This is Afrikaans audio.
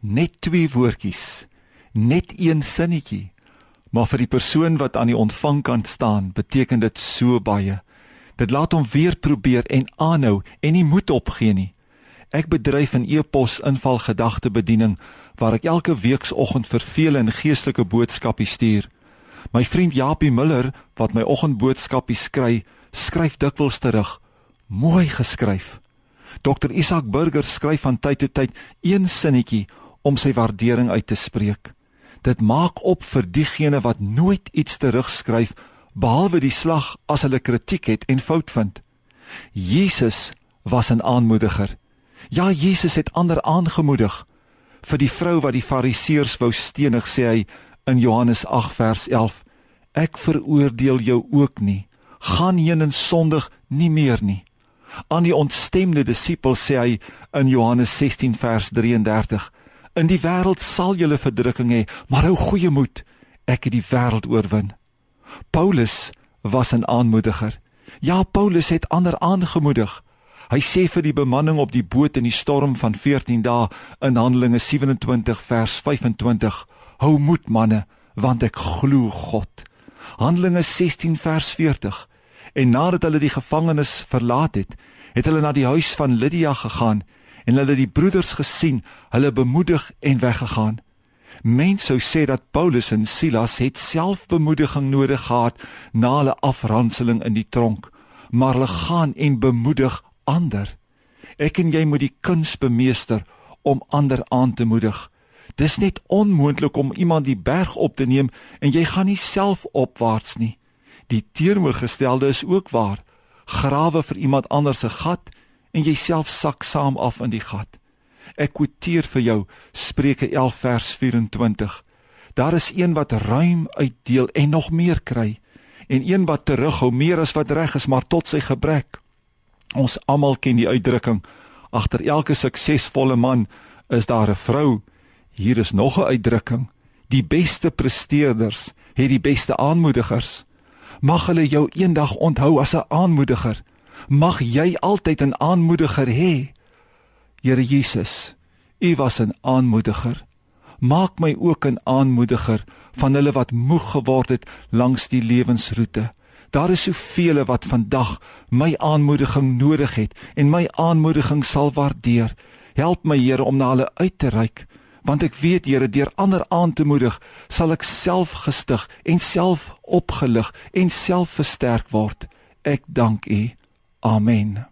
net twee woordjies, net een sinnetjie. Maar vir die persoon wat aan die ontvangkant staan, beteken dit so baie. Dit laat hom weer probeer en aanhou en nie moed opgee nie. Ek bedryf 'n e-pos inval gedagte bediening waar ek elke weekoggend vir vele 'n geestelike boodskapie stuur. My vriend Japie Miller wat my oggendboodskapies skry, skryf dikwels terug. Mooi geskryf. Dr Isak Burger skryf van tyd tot tyd een sinnetjie om sy waardering uit te spreek. Dit maak op vir diegene wat nooit iets terugskryf behalwe die slag as hulle kritiek het en fout vind. Jesus was 'n aanmoediger. Ja, Jesus het ander aangemoedig. Vir die vrou wat die fariseërs wou stenig, sê hy in Johannes 8 vers 11: Ek veroordeel jou ook nie. Gaan heen en sondig nie meer nie. Aan die ontstemde disipel sê hy in Johannes 16 vers 33: In die wêreld sal julle verdrukking hê, maar hou goeie moed. Ek het die wêreld oorwin. Paulus was 'n aanmoediger. Ja, Paulus het ander aangemoedig. Hy sê vir die bemanning op die boot in die storm van 14 dae in Handelinge 27 vers 25: Hou moed manne, want ek glo God. Handelinge 16 vers 40. En nadat hulle die gevangenes verlaat het, het hulle na die huis van Lydia gegaan en hulle die broeders gesien, hulle bemoedig en weggegaan. Mense sou sê dat Paulus en Silas het selfbemoediging nodig gehad na hulle afranseling in die tronk, maar hulle gaan en bemoedig ander. Ek en jy moet die kuns bemeester om ander aan te moedig. Dis net onmoontlik om iemand die berg op te neem en jy gaan nie self opwaarts nie. Die teenoorgestelde is ook waar. Grawe vir iemand anders se gat en jouself sak saam af in die gat. Ek quoteer vir jou Spreuke 11 vers 24. Daar is een wat ruim uitdeel en nog meer kry en een wat terughou meer as wat reg is maar tot sy gebrek. Ons almal ken die uitdrukking agter elke suksesvolle man is daar 'n vrou. Hier is nog 'n uitdrukking. Die beste presteerders het die beste aanmoedigers. Mag hulle jou eendag onthou as 'n aanmoediger mag jy altyd 'n aanmoediger hê. Here Jesus, U was 'n aanmoediger. Maak my ook 'n aanmoediger van hulle wat moeg geword het langs die lewensroete. Daar is soveel wat vandag my aanmoediging nodig het en my aanmoediging sal waardeer. Help my Here om na hulle uit te reik, want ek weet Here deur ander aan te moedig, sal ek self gestig en self opgelig en self versterk word. Ek dank U. Amen.